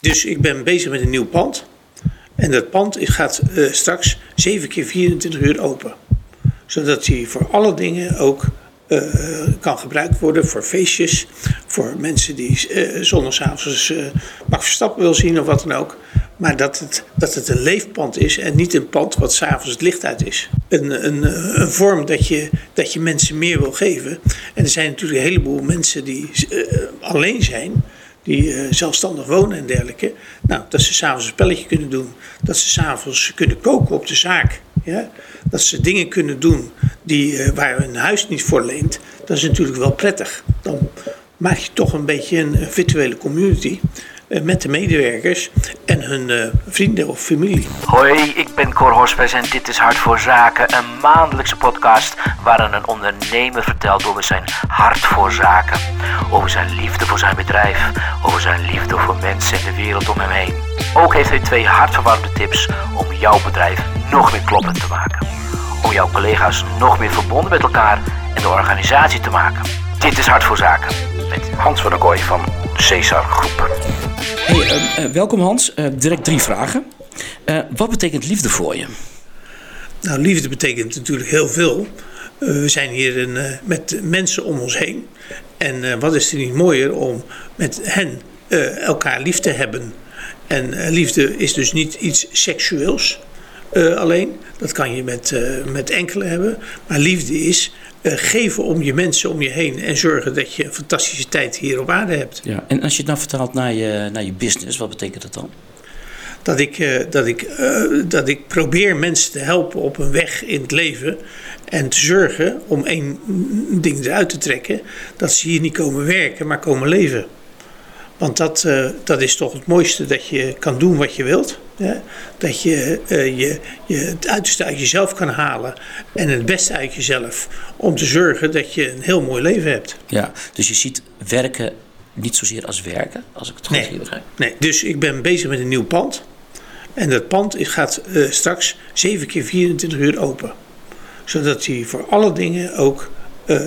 Dus ik ben bezig met een nieuw pand. En dat pand gaat uh, straks 7 keer 24 uur open. Zodat hij voor alle dingen ook uh, kan gebruikt worden voor feestjes, voor mensen die uh, zondagsavonds uh, Verstappen wil zien of wat dan ook. Maar dat het, dat het een leefpand is en niet een pand wat s'avonds het licht uit is. Een, een, een vorm dat je, dat je mensen meer wil geven. En er zijn natuurlijk een heleboel mensen die alleen zijn die uh, zelfstandig wonen en dergelijke. Nou, dat ze s'avonds een spelletje kunnen doen. Dat ze s'avonds kunnen koken op de zaak. Ja? Dat ze dingen kunnen doen die, uh, waar een huis niet voor leent. Dat is natuurlijk wel prettig. Dan maak je toch een beetje een virtuele community. Uh, met de medewerkers en hun uh, vrienden of familie. Hoi, ik ben Cor Hospes en dit is Hart voor Zaken, een maandelijkse podcast waarin een ondernemer vertelt over zijn hart voor zaken, over zijn liefde voor zijn bedrijf, over zijn liefde voor mensen in de wereld om hem heen. Ook heeft hij twee hartverwarmende tips om jouw bedrijf nog meer kloppend te maken, om jouw collega's nog meer verbonden met elkaar en de organisatie te maken. Dit is Hart voor Zaken met Hans van der Kooi van Cesar Groep. Hey, uh, uh, welkom Hans. Uh, direct drie vragen. wat betekent liefde voor je? Nou, liefde betekent natuurlijk heel veel. we zijn hier een, met mensen om ons heen. En wat is er niet mooier om met hen elkaar lief te hebben. En liefde is dus niet iets seksueels alleen. Dat kan je met, met enkele hebben. Maar liefde is geven om je mensen om je heen en zorgen dat je een fantastische tijd hier op aarde hebt. Ja, en als je het nou vertaalt naar je, naar je business, wat betekent dat dan? Dat ik, uh, dat, ik, uh, dat ik probeer mensen te helpen op een weg in het leven. En te zorgen om één ding eruit te trekken: dat ze hier niet komen werken, maar komen leven. Want dat, uh, dat is toch het mooiste dat je kan doen wat je wilt. Dat je, uh, je, je het uiterste uit jezelf kan halen en het beste uit jezelf. Om te zorgen dat je een heel mooi leven hebt. Ja, dus je ziet werken niet zozeer als werken, als ik het goed nee, begrijp. Nee, dus ik ben bezig met een nieuw pand. En dat pand gaat uh, straks 7 keer 24 uur open. Zodat hij voor alle dingen ook uh,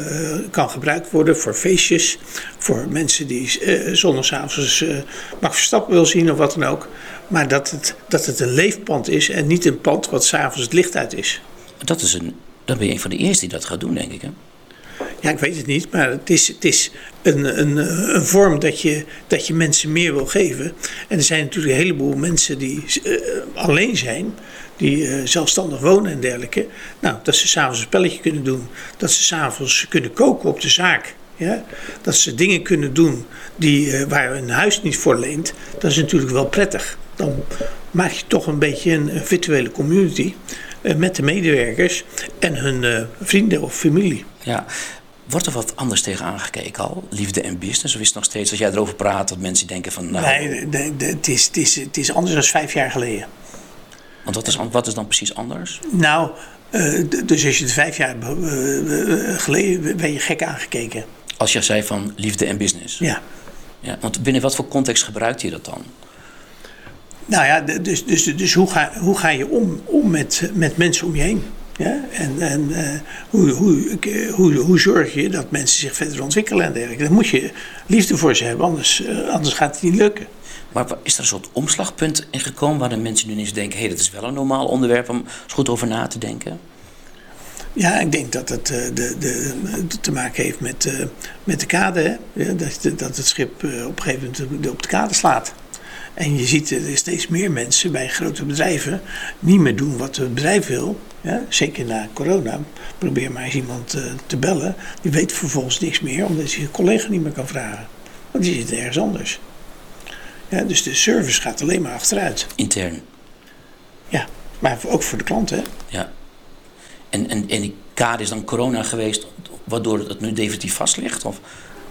kan gebruikt worden voor feestjes, voor mensen die uh, zondagsavonds uh, Max Verstappen wil zien of wat dan ook. Maar dat het, dat het een leefpand is en niet een pand wat s'avonds het licht uit is. Dat is een, dan ben je een van de eersten die dat gaat doen, denk ik. Hè? Ja, ik weet het niet, maar het is, het is een, een, een vorm dat je, dat je mensen meer wil geven. En er zijn natuurlijk een heleboel mensen die alleen zijn die uh, zelfstandig wonen en dergelijke. Nou, dat ze s'avonds een spelletje kunnen doen. Dat ze s'avonds kunnen koken op de zaak. Ja? Dat ze dingen kunnen doen die, uh, waar een huis niet voor leent. Dat is natuurlijk wel prettig. Dan maak je toch een beetje een, een virtuele community. Met de medewerkers en hun vrienden of familie. Ja, Wordt er wat anders tegen aangekeken al? Liefde en business? Of is het nog steeds, als jij erover praat, dat mensen denken van... Nou... Nee, het, is, het, is, het is anders dan vijf jaar geleden. Want wat is, wat is dan precies anders? Nou, uh, dus als je het vijf jaar uh, geleden ben je gek aangekeken. Als je zei van liefde en business. Ja. ja want binnen wat voor context gebruikt je dat dan? Nou ja, dus, dus, dus hoe, ga, hoe ga je om, om met, met mensen om je heen? Ja? En, en uh, hoe, hoe, hoe, hoe zorg je dat mensen zich verder ontwikkelen en dergelijke? Daar moet je liefde voor ze hebben, anders, anders gaat het niet lukken. Maar is er een soort omslagpunt in gekomen waar de mensen nu eens denken: hé, hey, dat is wel een normaal onderwerp om eens goed over na te denken? Ja, ik denk dat het de, de, te maken heeft met, uh, met de kade. Hè? Dat, dat het schip op een gegeven moment op de kade slaat. En je ziet er steeds meer mensen bij grote bedrijven niet meer doen wat het bedrijf wil. Ja? Zeker na corona. Probeer maar eens iemand te bellen. Die weet vervolgens niks meer, omdat hij zijn collega niet meer kan vragen. Want die zit ergens anders. Ja, dus de service gaat alleen maar achteruit. Intern. Ja, maar ook voor de klanten. Ja. En, en, en die kade is dan corona geweest, waardoor het nu definitief vast ligt? Of?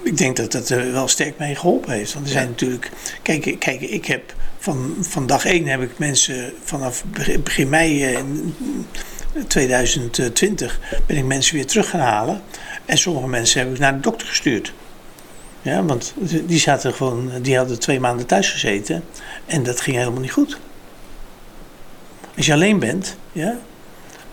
Ik denk dat dat er wel sterk mee geholpen heeft. Want er zijn natuurlijk. Kijk, kijk, ik heb van, van dag één heb ik mensen vanaf begin mei 2020 ben ik mensen weer terug gaan halen. En sommige mensen heb ik naar de dokter gestuurd. Ja, want die zaten gewoon, die hadden twee maanden thuis gezeten en dat ging helemaal niet goed. Als je alleen bent, ja,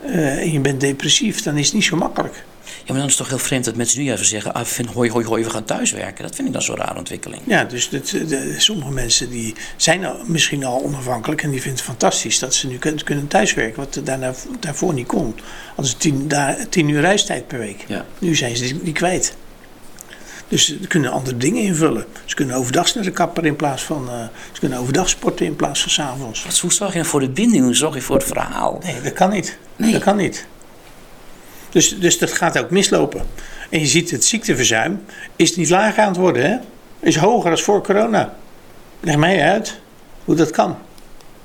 uh, en je bent depressief, dan is het niet zo makkelijk. Maar dan is het toch heel vreemd dat mensen nu even zeggen... Ah, vind, hoi, hoi, hoi, we gaan thuiswerken. Dat vind ik dan zo'n rare ontwikkeling. Ja, dus dat, de, sommige mensen die zijn al, misschien al onafhankelijk... en die vinden het fantastisch dat ze nu kunnen, kunnen thuiswerken... wat daarna, daarvoor niet kon. Als het tien, daar, tien uur reistijd per week. Ja. Nu zijn ze die, die kwijt. Dus ze kunnen andere dingen invullen. Ze kunnen overdag naar de kapper in plaats van... eh, ze kunnen overdag sporten in plaats van 's avonds. Wat, hoe zorg je voor de binding? Hoe zorg je voor het verhaal? Nee, dat kan niet. Nee. Dat kan niet. Dus, dus dat gaat ook mislopen. En je ziet het ziekteverzuim is niet lager aan het worden. Hè? Is hoger dan voor corona. Leg mij uit hoe dat kan.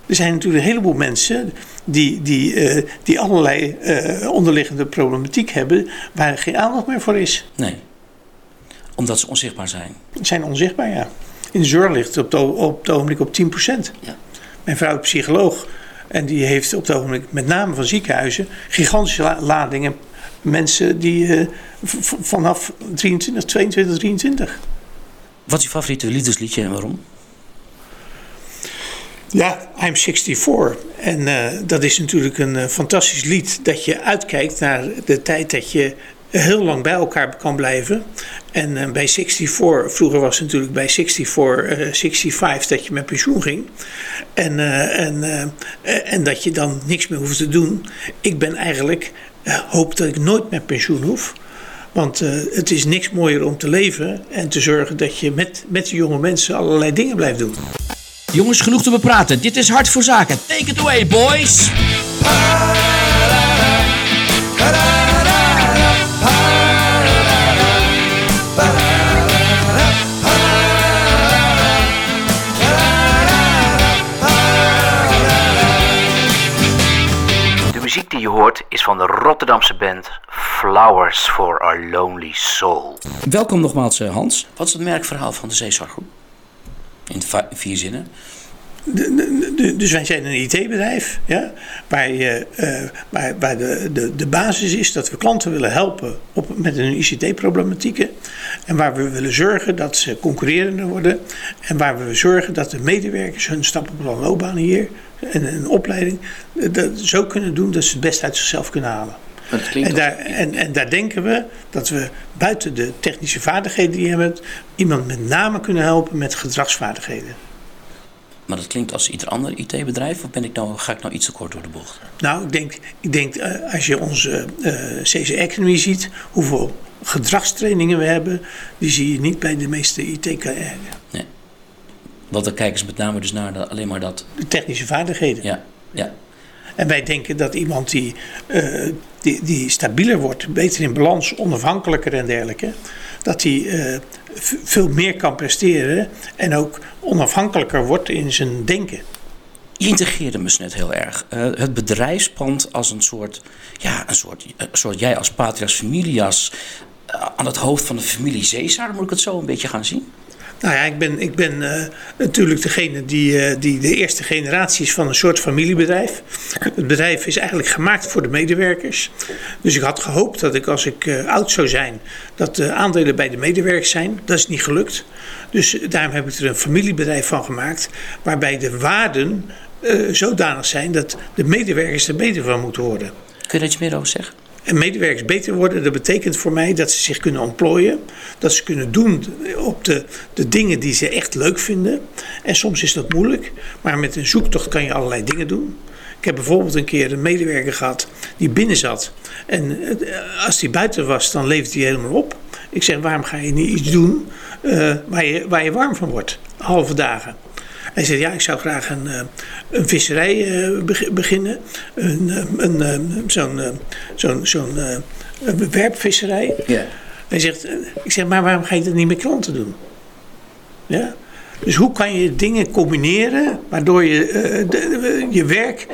Er zijn natuurlijk een heleboel mensen die, die, eh, die allerlei eh, onderliggende problematiek hebben waar geen aandacht meer voor is. Nee. Omdat ze onzichtbaar zijn. Ze zijn onzichtbaar, ja. In de zorg ligt het op, het op het ogenblik op 10%. Ja. Mijn vrouw is psycholoog. En die heeft op het ogenblik, met name van ziekenhuizen, gigantische la- ladingen mensen die eh, vanaf 23, 22, 23. Wat is je favoriete liefdesliedje en waarom? Ja, I'm 64. En eh, dat is natuurlijk een eh, fantastisch lied dat je uitkijkt naar de tijd dat je heel lang bij elkaar kan blijven. En bij 64, vroeger was het natuurlijk bij 64, eh, 65 dat je met pensioen ging. En, en, en dat je dan niks meer hoeft te doen. Ik ben eigenlijk, hoop dat ik nooit met pensioen hoef. Want eh, het is niks mooier om te leven en te zorgen dat je met, met de jonge mensen allerlei dingen blijft doen. Jongens, genoeg te bepraten. Dit is Hart voor Zaken. Take it away, boys. Hoort is van de Rotterdamse band Flowers for Our Lonely Soul. Welkom nogmaals, eh, Hans. Wat is het merkverhaal van de Zeezorggroep? In vier zinnen. De- de- de- dus wij zijn een IT-bedrijf, ja, waar, je, eh, waar, waar de, de, de basis is dat we klanten willen helpen op, met hun ICT-problematieken. En waar we willen zorgen dat ze concurrerender worden. En waar we zorgen dat de medewerkers hun stappenplan loopbaan hier en een opleiding dat zo kunnen doen dat ze het best uit zichzelf kunnen halen. En daar, en, en daar denken we dat we buiten de technische vaardigheden die je hebt, iemand met name kunnen helpen met gedragsvaardigheden. Maar dat klinkt als ieder ander IT-bedrijf? Of ben ik nou, ga ik nou iets te kort door de bocht? Nou, ik denk, ik denk eh, als je onze eh CC Academy ziet, hoeveel gedragstrainingen we hebben, die zie je niet bij de meeste IT-carrière. Nee. Want dan kijken ze met name dus naar de- alleen maar dat. De technische vaardigheden. Ja, ja. En wij denken dat iemand die, eh, die, die stabieler wordt, beter in balans, onafhankelijker en dergelijke, dat die eh, veel meer kan presteren en ook onafhankelijker wordt in zijn denken. Je integreerde me net heel erg. Eh, het bedrijfspand als een soort, ja, een soort, een soort jij als patrias familias aan het hoofd van de familie Caesar, moet ik het zo een beetje gaan zien? Nou ja, ik ben, ik ben eh, natuurlijk degene die, eh, die de eerste generatie is van een soort familiebedrijf. Het bedrijf is eigenlijk gemaakt voor de medewerkers. Dus ik had gehoopt dat ik als ik eh, oud zou zijn, dat de aandelen bij de medewerkers zijn. Dat is niet gelukt. Dus daarom heb ik er een familiebedrijf van gemaakt, waarbij de waarden zodanig zijn dat de medewerkers er beter van moeten worden. Kun je daar iets meer over zeggen? En medewerkers beter worden, dat betekent voor mij dat ze zich kunnen ontplooien. Dat ze kunnen doen op de, de dingen die ze echt leuk vinden. En soms is dat moeilijk, maar met een zoektocht kan je allerlei dingen doen. Ik heb bijvoorbeeld een keer een medewerker gehad die binnen zat. En eh, als die buiten was, dan leefde hij helemaal op. Ik zeg, waarom ga je niet iets doen eh, waar, je, waar je warm van wordt? Halve dagen. Hij zei, ja, ik zou graag een, eh, een visserij eh, beg- beginnen. Een, eh, een, zo'n zo'n zo'n werpvisserij. Ja. Hij zegt, ik zeg, maar waarom ga je dat niet met klanten doen? Ja? Dus hoe kan je dingen combineren waardoor je de- je werk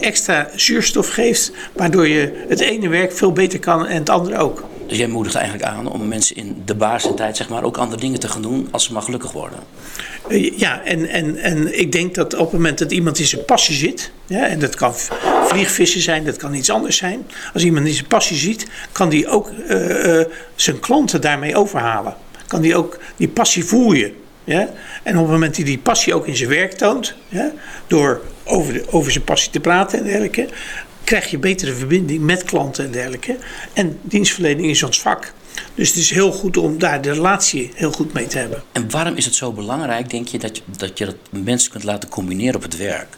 extra zuurstof geeft, waardoor je het ene werk veel beter kan en het andere ook. Dus jij moedigt eigenlijk aan om mensen in de basentijd zeg maar, ook andere dingen te gaan doen als ze maar gelukkig worden. Eh, Ja, en, en, en ik denk dat op het moment dat iemand in zijn passie zit, ja, en dat kan vliegvissen zijn, dat kan iets anders zijn. Als iemand in zijn passie ziet, kan die ook eh, eh, zijn klanten daarmee overhalen. Kan die ook die passie voel je. Ja? En op het moment dat hij die passie ook in zijn werk toont, ja, door over, de, over zijn passie te praten en dergelijke, krijg je betere verbinding met klanten en dergelijke. En dienstverlening is ons vak. Dus het is heel goed om daar de relatie heel goed mee te hebben. En waarom is het zo belangrijk, denk je, dat je dat, je dat mensen kunt laten combineren op het werk?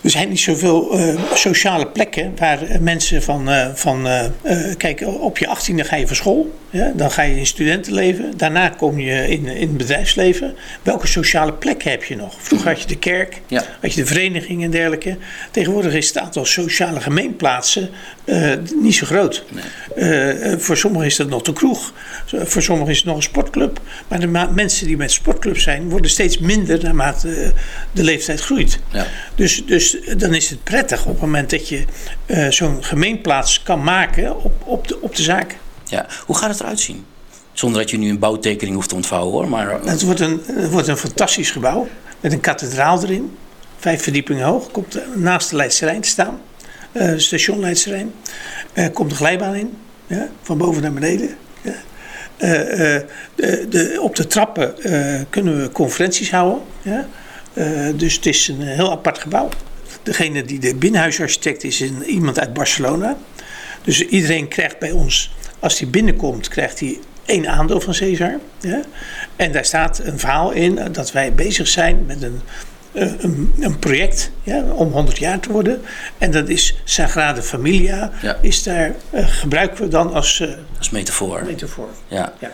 Er zijn niet zoveel uh, sociale plekken waar mensen van. Uh, van uh, kijk, op je achttiende ga je van school. Ja, dan ga je in studentenleven. Daarna kom je in, in het bedrijfsleven. Welke sociale plekken heb je nog? Vroeger had je de kerk, Ja. had je de vereniging en dergelijke. Tegenwoordig is het aantal sociale gemeenplaatsen niet zo groot. voor sommigen is dat nog de kroeg. Voor sommigen is het nog een sportclub. Maar de mensen die met sportclubs zijn, worden steeds minder naarmate de leeftijd groeit. Ja. Dus, dus dan is het prettig op het moment dat je eh, zo'n gemeenplaats kan maken op, op, de, op de zaak. Ja. Hoe gaat het eruit zien? Zonder dat je nu een bouwtekening hoeft te ontvouwen hoor. Maar eh, Het wordt een, het wordt een fantastisch gebouw met een kathedraal erin. Vijf verdiepingen hoog. Komt eh, naast de Leidse Rijn te staan. Eh, station. Eh, komt de glijbaan in. Ja, van boven naar beneden. De, de, op de trappen kunnen we conferenties houden. Ja. Dus het is een heel apart gebouw. Degene die de binnenhuisarchitect is, is iemand uit Barcelona. Dus iedereen krijgt bij ons, als hij binnenkomt, krijgt hij één aandeel van Cesar. Ja? En daar staat een verhaal in eh, dat wij bezig zijn met een, eh, een, een project ja, om 100 jaar te worden. En dat is Sagrada Familia. Ja. Is daar, eh, gebruiken we dan als als metafoor. metafoor. Ja. Ja.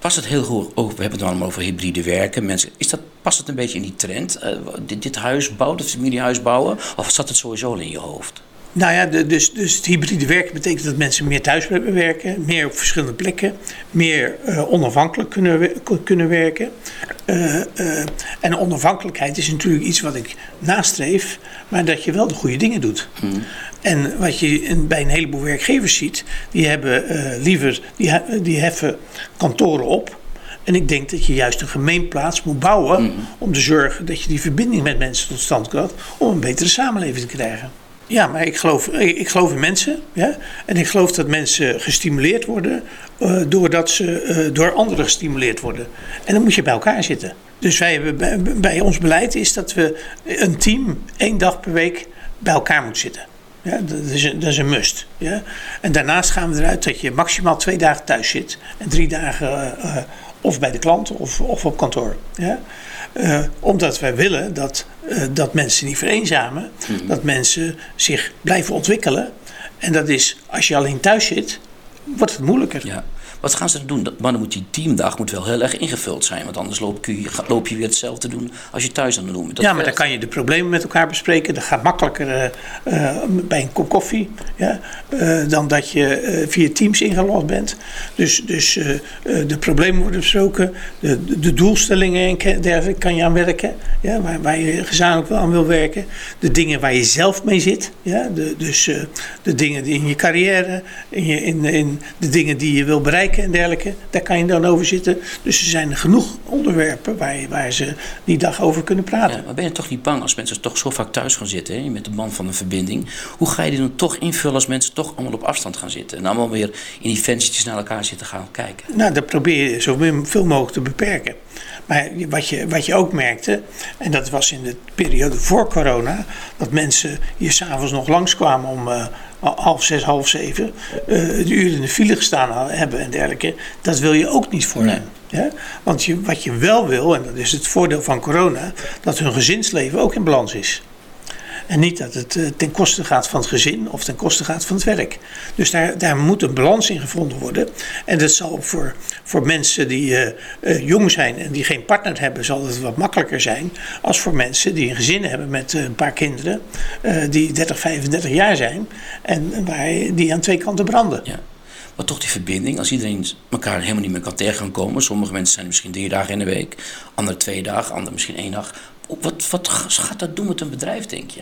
Past het heel goed, ook, we hebben het allemaal over hybride werken. Mensen, is dat, past het een beetje in die trend? eh, dit, dit huis bouwen, dit familiehuis bouwen? Of zat het sowieso al in je hoofd? Nou ja, de- dus, dus het hybride werken betekent dat mensen meer thuis werken, meer op verschillende plekken, meer eh, onafhankelijk kunnen, kunnen werken. Eh, eh, en onafhankelijkheid is natuurlijk iets wat ik nastreef, maar dat je wel de goede dingen doet. En wat je in- bij een heleboel werkgevers ziet, die hebben liever, die, die heffen kantoren op. En ik denk dat je juist een gemeenplaats moet bouwen om te zorgen dat je die verbinding met mensen tot stand krijgt om een betere samenleving te krijgen. Ja, maar ik geloof, ik geloof in mensen. Ja? En ik geloof dat mensen gestimuleerd worden eh, doordat ze eh, door anderen gestimuleerd worden. En dan moet je bij elkaar zitten. Dus wij hebben bij, ons beleid is dat we een team één dag per week bij elkaar moet zitten. Ja, dat, is een, dat is een must. Ja? En daarnaast gaan we eruit dat je maximaal twee dagen thuis zit en drie dagen eh, of bij de klant of, of op kantoor. Ja? Eh, omdat wij willen dat, eh, dat mensen niet vereenzamen, dat mensen zich blijven ontwikkelen. En dat is, als je alleen thuis zit, wordt het moeilijker. Ja. Wat gaan ze doen? Maar dan moet die teamdag moet wel heel erg ingevuld zijn. Want anders loop je, loop je weer hetzelfde doen als je thuis aan het doen bent. Ja, maar dan kan je de problemen met elkaar bespreken. Dat gaat makkelijker eh, eh, bij een kop koffie ja, eh, dan dat je via Teams ingelogd bent. Dus, dus de problemen worden besproken, de, de, doelstellingen en ke- dergelijke kan je aan werken. Ja, waar, waar je gezamenlijk aan wil werken. De dingen waar je zelf mee zit. Ja, de, dus de dingen die in je carrière, in, je, in, in de dingen die je wil bereiken en dergelijke. Daar kan je dan over zitten. Dus er zijn genoeg onderwerpen waar, waar ze die dag over kunnen praten. Ja, maar ben je toch niet bang als mensen toch zo vaak thuis gaan zitten, hè, met de band van een verbinding? Hoe ga je die dan toch invullen als mensen toch allemaal op afstand gaan zitten? En allemaal weer in die venstertjes naar elkaar zitten gaan kijken? Nou, dat probeer je zoveel mogelijk te beperken. Maar wat je, wat je ook merkte, en dat was in de periode voor corona, dat mensen hier s'avonds nog langskwamen om eh, half zes, half zeven, eh een uur in de file gestaan hebben en dergelijke. Dat wil je ook niet voor Nee. hen. Ja? Want je, wat je wel wil, en dat is het voordeel van corona, dat hun gezinsleven ook in balans is. En niet dat het eh, ten koste gaat van het gezin of ten koste gaat van het werk. Dus daar, daar moet een balans in gevonden worden. En dat zal voor, voor mensen die eh, eh, jong zijn en die geen partner hebben, zal het wat makkelijker zijn. Als voor mensen die een gezin hebben met een paar kinderen, die 30, 35 jaar zijn. En waar, die aan twee kanten branden. Ja. Maar toch die verbinding, als iedereen elkaar helemaal niet meer kan tegen gaan komen. Sommige mensen zijn misschien drie dagen in de week, andere twee dagen, anderen misschien één dag. Wat, wat gaat dat doen met een bedrijf, denk je?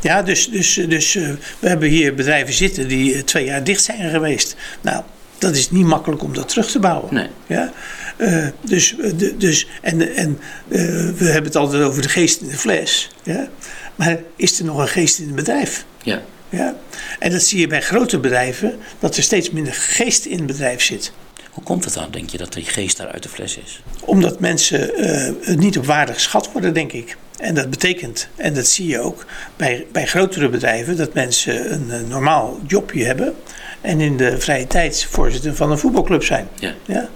Ja, dus, dus, dus eh, we hebben hier bedrijven zitten die eh, twee jaar dicht zijn geweest. Nou, dat is niet makkelijk om dat terug te bouwen. Nee. Ja? Eh, dus, dus, en en we hebben het altijd over de geest in de fles. Ja? Maar is er nog een geest in het bedrijf? Ja. Ja? En dat zie je bij grote bedrijven, dat er steeds minder geest in het bedrijf zit. Hoe komt het dan, denk je, dat die geest daar uit de fles is? Omdat mensen eh, niet op waarde geschat worden, denk ik. En dat betekent, en dat zie je ook bij, bij grotere bedrijven, dat mensen een, eh, normaal jobje hebben. En in de vrije tijd voorzitter van een voetbalclub zijn. Ja. Ja?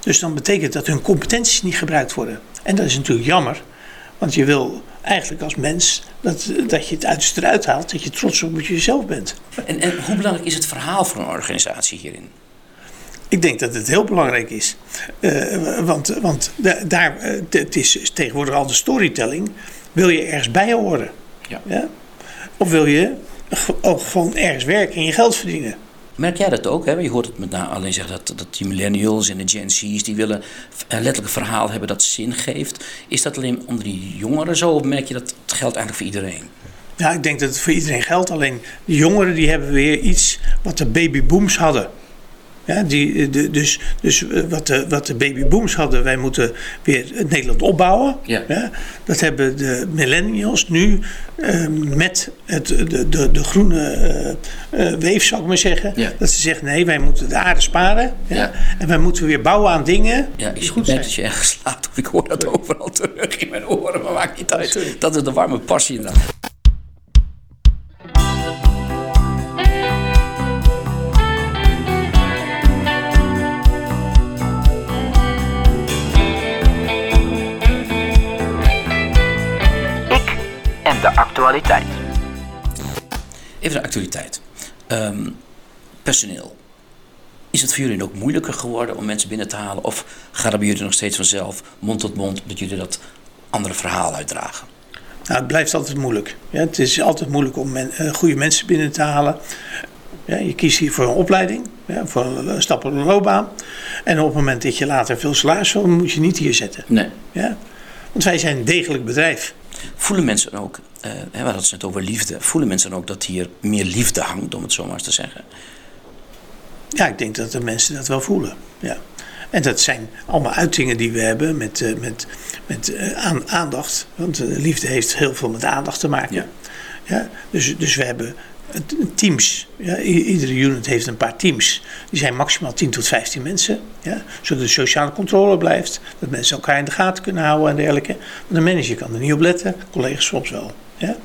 Dus dan betekent dat hun competenties niet gebruikt worden. En dat is natuurlijk jammer. Want je wil eigenlijk als mens dat, dat je het uiterste eruit haalt. Dat je trots op jezelf bent. En, en hoe belangrijk is het verhaal van een organisatie hierin? Ik denk dat het heel belangrijk is. Eh, want want da- daar, eh, het is tegenwoordig al de storytelling. Wil je ergens bij horen? Ja. Of wil je ook gewoon ergens werken en je geld verdienen? Merk jij dat ook? Hè? Je hoort het met name alleen zeggen dat, dat die millennials en de Gen Z's... die willen een letterlijk verhaal hebben dat zin geeft. Is dat alleen onder die jongeren zo? Of merk je dat het geldt eigenlijk voor iedereen? Ja, ik denk dat het voor iedereen geldt. Alleen de jongeren die hebben weer iets wat de babybooms hadden. Ja, die, de, dus dus eh, wat, de, wat de babybooms hadden, wij moeten weer Nederland opbouwen. Ja. dat hebben de millennials nu eh, met het, de, de, de groene eh, eh, weef, zou ik maar zeggen. Ja. Dat ze zeggen, nee, wij moeten de aarde sparen. Ja, Ja. En wij moeten weer bouwen aan dingen Ja, ik goed dat je ergens slaapt. Of ik hoor dat overal terug in mijn oren. Maar maakt niet uit. Dat is de warme passie inderdaad. En de actualiteit. Even de actualiteit. Ehm, personeel. Is het voor jullie ook moeilijker geworden om mensen binnen te halen? Of gaat het bij jullie nog steeds vanzelf, mond tot mond, dat jullie dat andere verhaal uitdragen? Nou, het blijft altijd moeilijk. Ja, het is altijd moeilijk om men, eh, goede mensen binnen te halen. Ja, je kiest hier voor een opleiding, ja, voor een stap op een loopbaan. En op het moment dat je later veel salaris wil, moet je niet hier zetten. Nee. Ja? Want wij zijn een degelijk bedrijf. Voelen mensen ook, eh, we hadden het net over liefde, voelen mensen ook dat hier meer liefde hangt, om het zo maar eens te zeggen? Ja, ik denk dat de mensen dat wel voelen. Ja. En dat zijn allemaal uitingen die we hebben met, eh, met, met eh, aan, aandacht. Want liefde heeft heel veel met aandacht te maken. Ja. Ja, dus, dus we hebben teams. Ja, iedere unit heeft een paar teams. Die zijn maximaal 10 tot 15 mensen. Ja, zodat de sociale controle blijft. Dat mensen elkaar in de gaten kunnen houden en dergelijke. Want de manager kan er niet op letten. Collega's soms wel. Ja.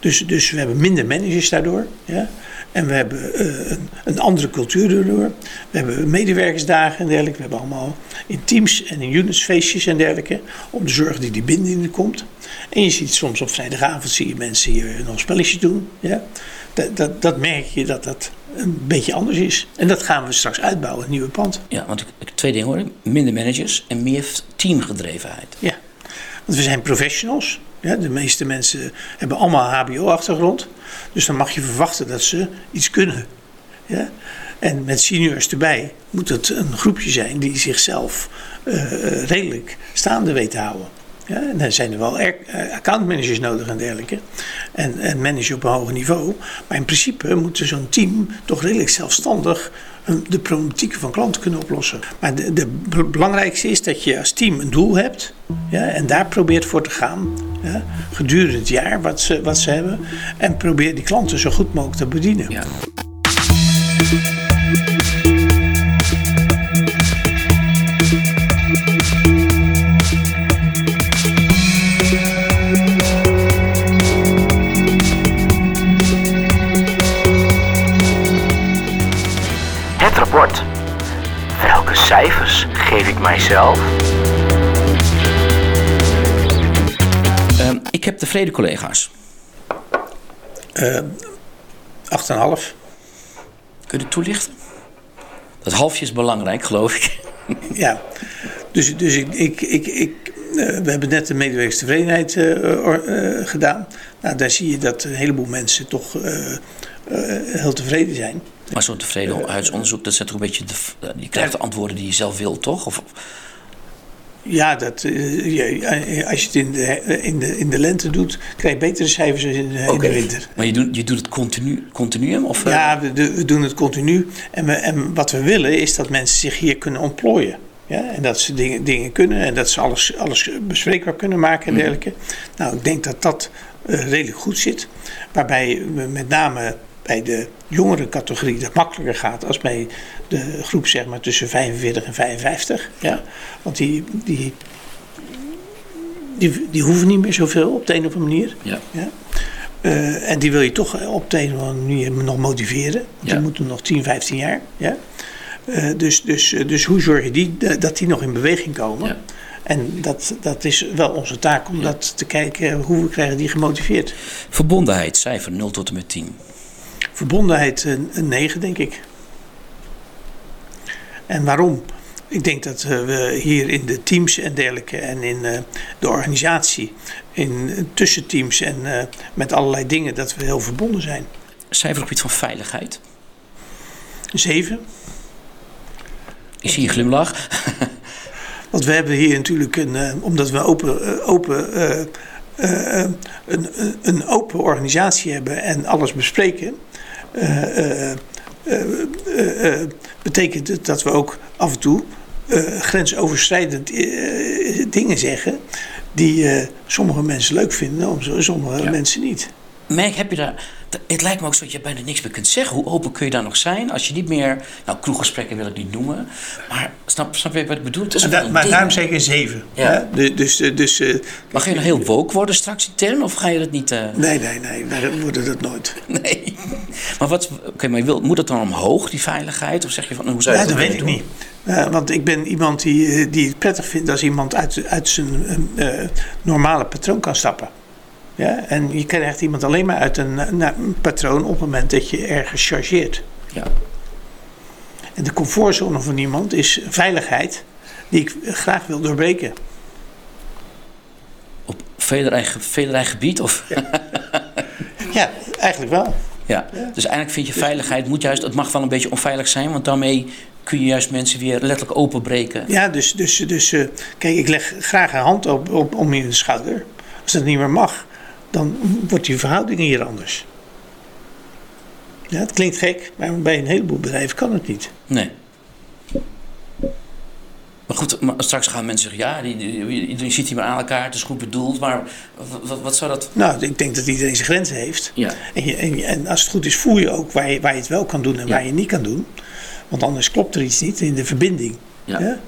Dus, dus we hebben minder managers daardoor. Ja. En we hebben eh, een, een andere cultuur daardoor. We hebben medewerkersdagen en dergelijke. We hebben allemaal in teams en in units feestjes en dergelijke. Om te zorgen dat die binding er komt. En je ziet soms op vrijdagavond zie je mensen hier nog spelletjes doen. Ja. Dat, dat, dat merk je dat dat een beetje anders is. En dat gaan we straks uitbouwen, het nieuwe pand. Ja, want ik, twee dingen hoor. ik. Minder managers en meer teamgedrevenheid. Ja, want we zijn professionals. Ja, de meeste mensen hebben allemaal HBO-achtergrond. Dus dan mag je verwachten dat ze iets kunnen. Ja? En met seniors erbij moet het een groepje zijn die zichzelf eh, eh, redelijk staande weet te houden. Ja, en dan zijn er wel eh, accountmanagers nodig en dergelijke. En, en managers op een hoger niveau. Maar in principe moet zo'n team toch redelijk zelfstandig eh, de problematieken van klanten kunnen oplossen. Maar be- belangrijkste is dat je als team een doel hebt. Ja, en daar probeert voor te gaan. Gedurende het jaar wat ze, wat ze hebben. En probeer die klanten zo goed mogelijk te bedienen. Ja. Geef ik mijzelf? Ehm, ik heb tevreden collega's. 8,5. Kun je het toelichten? Dat halfje is belangrijk, geloof ik. Ja, dus, dus ik, ik, ik, ik, eh, we hebben net de medewerkerstevredenheid eh, eh, gedaan. Nou, daar zie je dat een heleboel mensen toch eh, eh, heel tevreden zijn. Maar zo'n tevredenheidsonderzoek, dat zet toch een beetje de, v- je krijgt de antwoorden die je zelf wilt, toch? Of, Ja, dat, eh, je- als je het in de, in, de, in de lente doet, krijg je betere cijfers dan in, de- in Oké. de winter. Maar je doet, je doet het continu, continuum? Of, eh, Ja, we, doen het continu. En, we, en wat we willen is dat mensen zich hier kunnen ontplooien. Ja, en dat ze dingen, dingen kunnen en dat ze alles, alles bespreekbaar kunnen maken en dergelijke. Nou, ik denk dat dat eh, redelijk goed zit. Waarbij we met name bij de jongere categorie dat makkelijker gaat als bij de groep zeg maar tussen 45 en 55. Ja? Want die, die, die, die hoeven niet meer zoveel op de een of andere manier. Ja. Ja? Eh, en die wil je toch op de een of andere manier nog motiveren. Want Ja. die moeten nog 10, 15 jaar. Ja? Eh, dus, dus, eh, dus hoe zorg je die, eh, dat die nog in beweging komen? Ja. En dat, dat is wel onze taak om dat te kijken hoe we krijgen die gemotiveerd. Verbondenheid, cijfer 0 tot en met 10. Verbondenheid een, een 9, denk ik. En waarom? Ik denk dat eh, we hier in de teams en dergelijke en in eh, de organisatie, in eh, tussenteams en eh, met allerlei dingen, dat we heel verbonden zijn. Cijfer op het gebied van veiligheid. 7. Ik zie een glimlach. Want we hebben hier natuurlijk een, eh, omdat we open, eh, open, eh, eh, eh, een- een open organisatie hebben en alles bespreken, eh, eh, eh, betekent het dat we ook af en toe grensoverschrijdend dingen zeggen die sommige mensen leuk vinden, om sommige Ja. mensen niet. Merk, heb je daar... Het lijkt me ook zo dat je bijna niks meer kunt zeggen. Hoe open kun je daar nog zijn als je niet meer... Nou, kroeggesprekken wil ik niet noemen. Maar snap, snap je wat ik bedoel? Het is Maar, da- maar daarom zeg ik een 7. Ja. Ja? Dus, dus, eh, dus, Maar ga je nou heel woke worden straks intern? Of ga je dat niet... eh, nee, nee, nee, wij worden dat nooit. Nee. Maar wat... Oké, maar je wil, moet dat dan omhoog, die veiligheid? Of zeg je van... Hoe zou je Ja, dat dat weet ik doen? niet. Want ik ben iemand die, die het prettig vindt als iemand uit, uit zijn normale patroon kan stappen. Ja? En je krijgt iemand alleen maar uit een, eh, een patroon op het moment dat je ergens chargeert. Ja. En de comfortzone van iemand is veiligheid die ik graag wil doorbreken. Op velerlei, ge- velerlei gebied? Of... Ja, eigenlijk wel. Ja. Dus eigenlijk vind je veiligheid moet juist... Het mag wel een beetje onveilig zijn. Want daarmee kun je juist mensen weer letterlijk openbreken. Ja, dus, dus, dus eh, kijk, ik leg graag een hand op, op, om je schouder. Als dat niet meer mag, dan wordt die verhouding hier anders. Ja, het klinkt gek, maar bij een heleboel bedrijven kan het niet. Nee. Maar goed, maar straks gaan mensen zeggen... Ja, iedereen zit hier maar aan elkaar. Het is goed bedoeld. Maar wat, wat, zou dat... Nou, ik denk dat iedereen zijn grenzen heeft. Ja. En, je, en, en als het goed is, voel je ook waar je, waar je het wel kan doen en Ja. waar je niet kan doen. Want anders klopt er iets niet in de verbinding. Ja.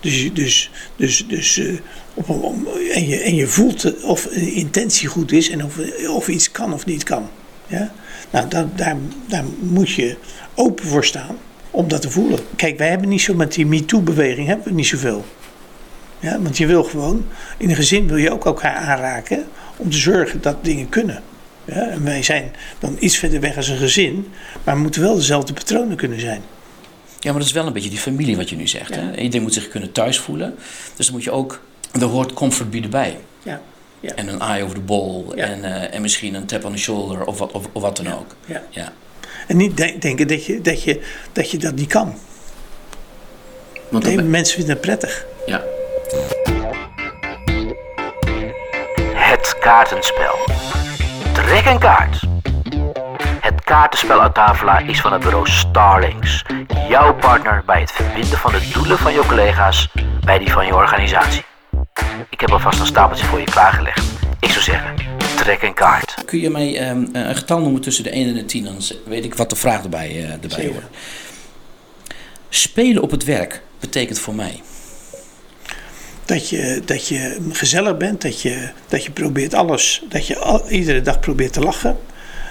Dus, dus, dus, dus eh, op, een- om- en, je, en je voelt of de intentie goed is en of, of iets kan of niet kan. Ja? Nou, daar, daar, daar moet je open voor staan om dat te voelen. Kijk, wij hebben niet zo met die MeToo-beweging hebben we niet zoveel. Ja, want je wil gewoon, in een gezin wil je ook elkaar aanraken om te zorgen dat dingen kunnen. Ja, en wij zijn dan iets verder weg als een gezin, maar we moeten wel dezelfde patronen kunnen zijn. Ja, maar dat is wel een beetje die familie wat je nu zegt. Hè? Iedereen moet zich kunnen thuis voelen. Dus dan moet je ook... Er hoort comfort bieden bij. Ja, ja. En een eye over the ball. Ja. En, eh, en misschien een tap on the shoulder. Of wat, of, of wat dan ook. ja. Ja. En niet de- denken dat je, dat, je, dat je dat niet kan. Want Nee, mensen vinden het prettig. ja. Het kaartenspel. Trek een kaart. Het kaartenspel uit Tafela is van het bureau Starlings. Jouw partner bij het verbinden van de doelen van je collega's bij die van je organisatie. Ik heb alvast een stapeltje voor je klaargelegd. Ik zou zeggen, trek een kaart. Kun je mij ehm, een getal noemen tussen de 1 en de 10? Dan weet ik wat de vraag erbij, eh, erbij hoort. Spelen op het werk betekent voor mij... Dat je, dat je gezellig bent, dat je, dat je probeert alles, dat je al- iedere dag probeert te lachen.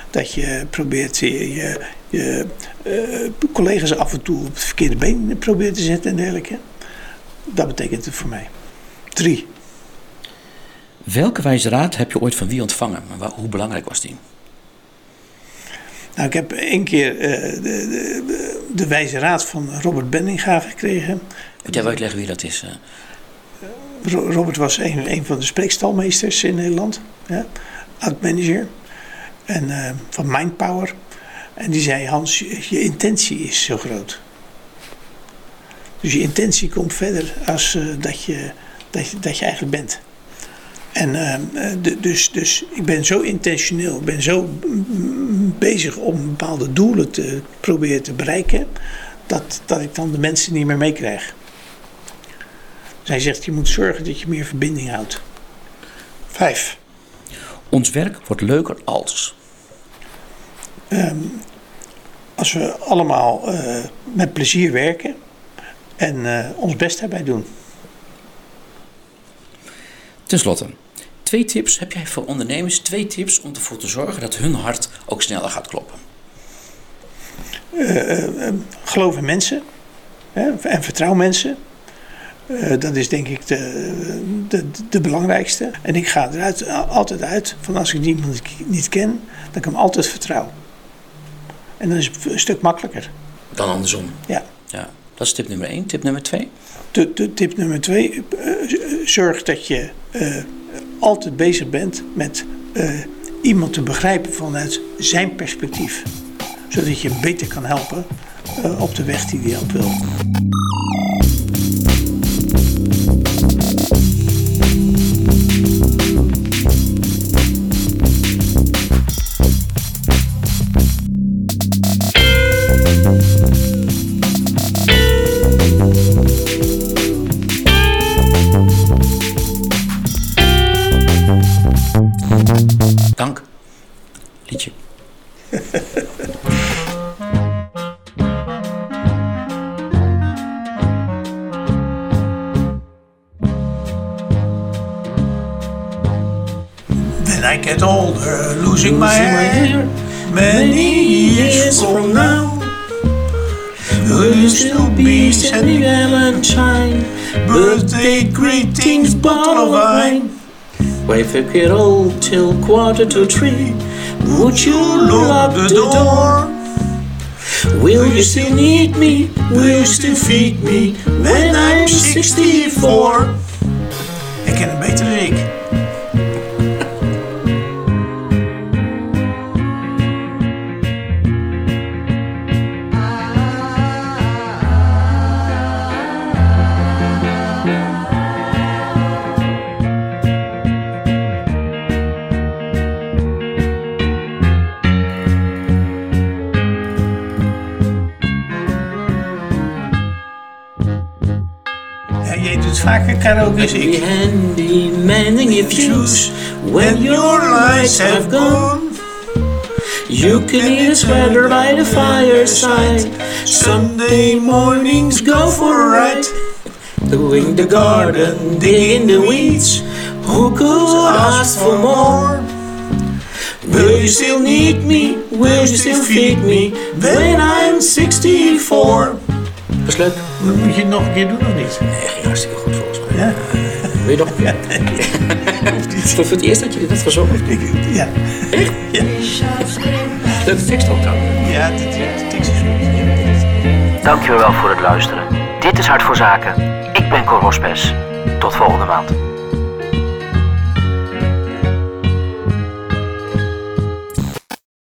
Dat je probeert je, je, je, eh, collega's af en toe op het verkeerde been probeert te zetten en dergelijke. Dat betekent het voor mij. Drie. Welke wijze raad heb je ooit van wie ontvangen? Hoe belangrijk was die? Nou, ik heb één keer eh, de, de, de, wijze raad van Robert Benninga gekregen. Moet jij wel uitleggen wie dat is? eh? Ro- Robert was een, een van de spreekstalmeesters in Nederland. Ja, oud-manager. En eh, van Mindpower. En die zei, Hans, je, je intentie is zo groot. Dus je intentie komt verder als dat, je, dat, je, dat je eigenlijk bent. En eh, eh, de- dus, dus ik ben zo intentioneel, ik ben zo bezig om bepaalde doelen te proberen te bereiken, dat, dat ik dan de mensen niet meer meekrijg. Dus hij zegt, je moet zorgen dat je meer verbinding houdt. Vijf. Ons werk wordt leuker als... Als we allemaal eh, met plezier werken en eh, ons best daarbij doen. Ten slotte, Twee tips heb jij voor ondernemers, twee tips om ervoor te zorgen dat hun hart ook sneller gaat kloppen. geloof in mensen hè, en vertrouw mensen. Eh, dat is denk ik de, de, de belangrijkste. En ik ga eruit altijd uit van als ik iemand niet ken, dat ik hem altijd vertrouw. En dan is het een stuk makkelijker. Dan andersom. Ja. Ja, dat is tip nummer één. Tip nummer twee? De, tip nummer twee, eh, zorg dat je eh, altijd bezig bent met eh, iemand te begrijpen vanuit zijn perspectief. Zodat je beter kan helpen op de weg die hij op wil. You still be sending Valentine, birthday greetings, bottle of wine? A get old till quarter to three. Would you lock the door? Will you still need me? Will you still feed me when I'm 64? Ik ken het beter dan vaker karaoke als ik. handy mending your fuse When your lights have gone, You can eat a sweater by the fireside. Sunday mornings go for a ride. Doing the garden, digging the weeds. Who could ask for more? Will you still need me? Will you still feed me when I'm 64? Dat is leuk. Dan moet je het nog een keer doen of niet? Nee, ging hartstikke goed volgens mij. Ja. Wil je nog een keer? Voor het eerst dat je dit hebt gezongen. Ik, ja. Leuke tekst ook trouwens. Ja, de, de tekst is goed. Dankjewel voor het luisteren. Dit is Hart voor Zaken. Ik ben Cor Hospes. Tot volgende maand.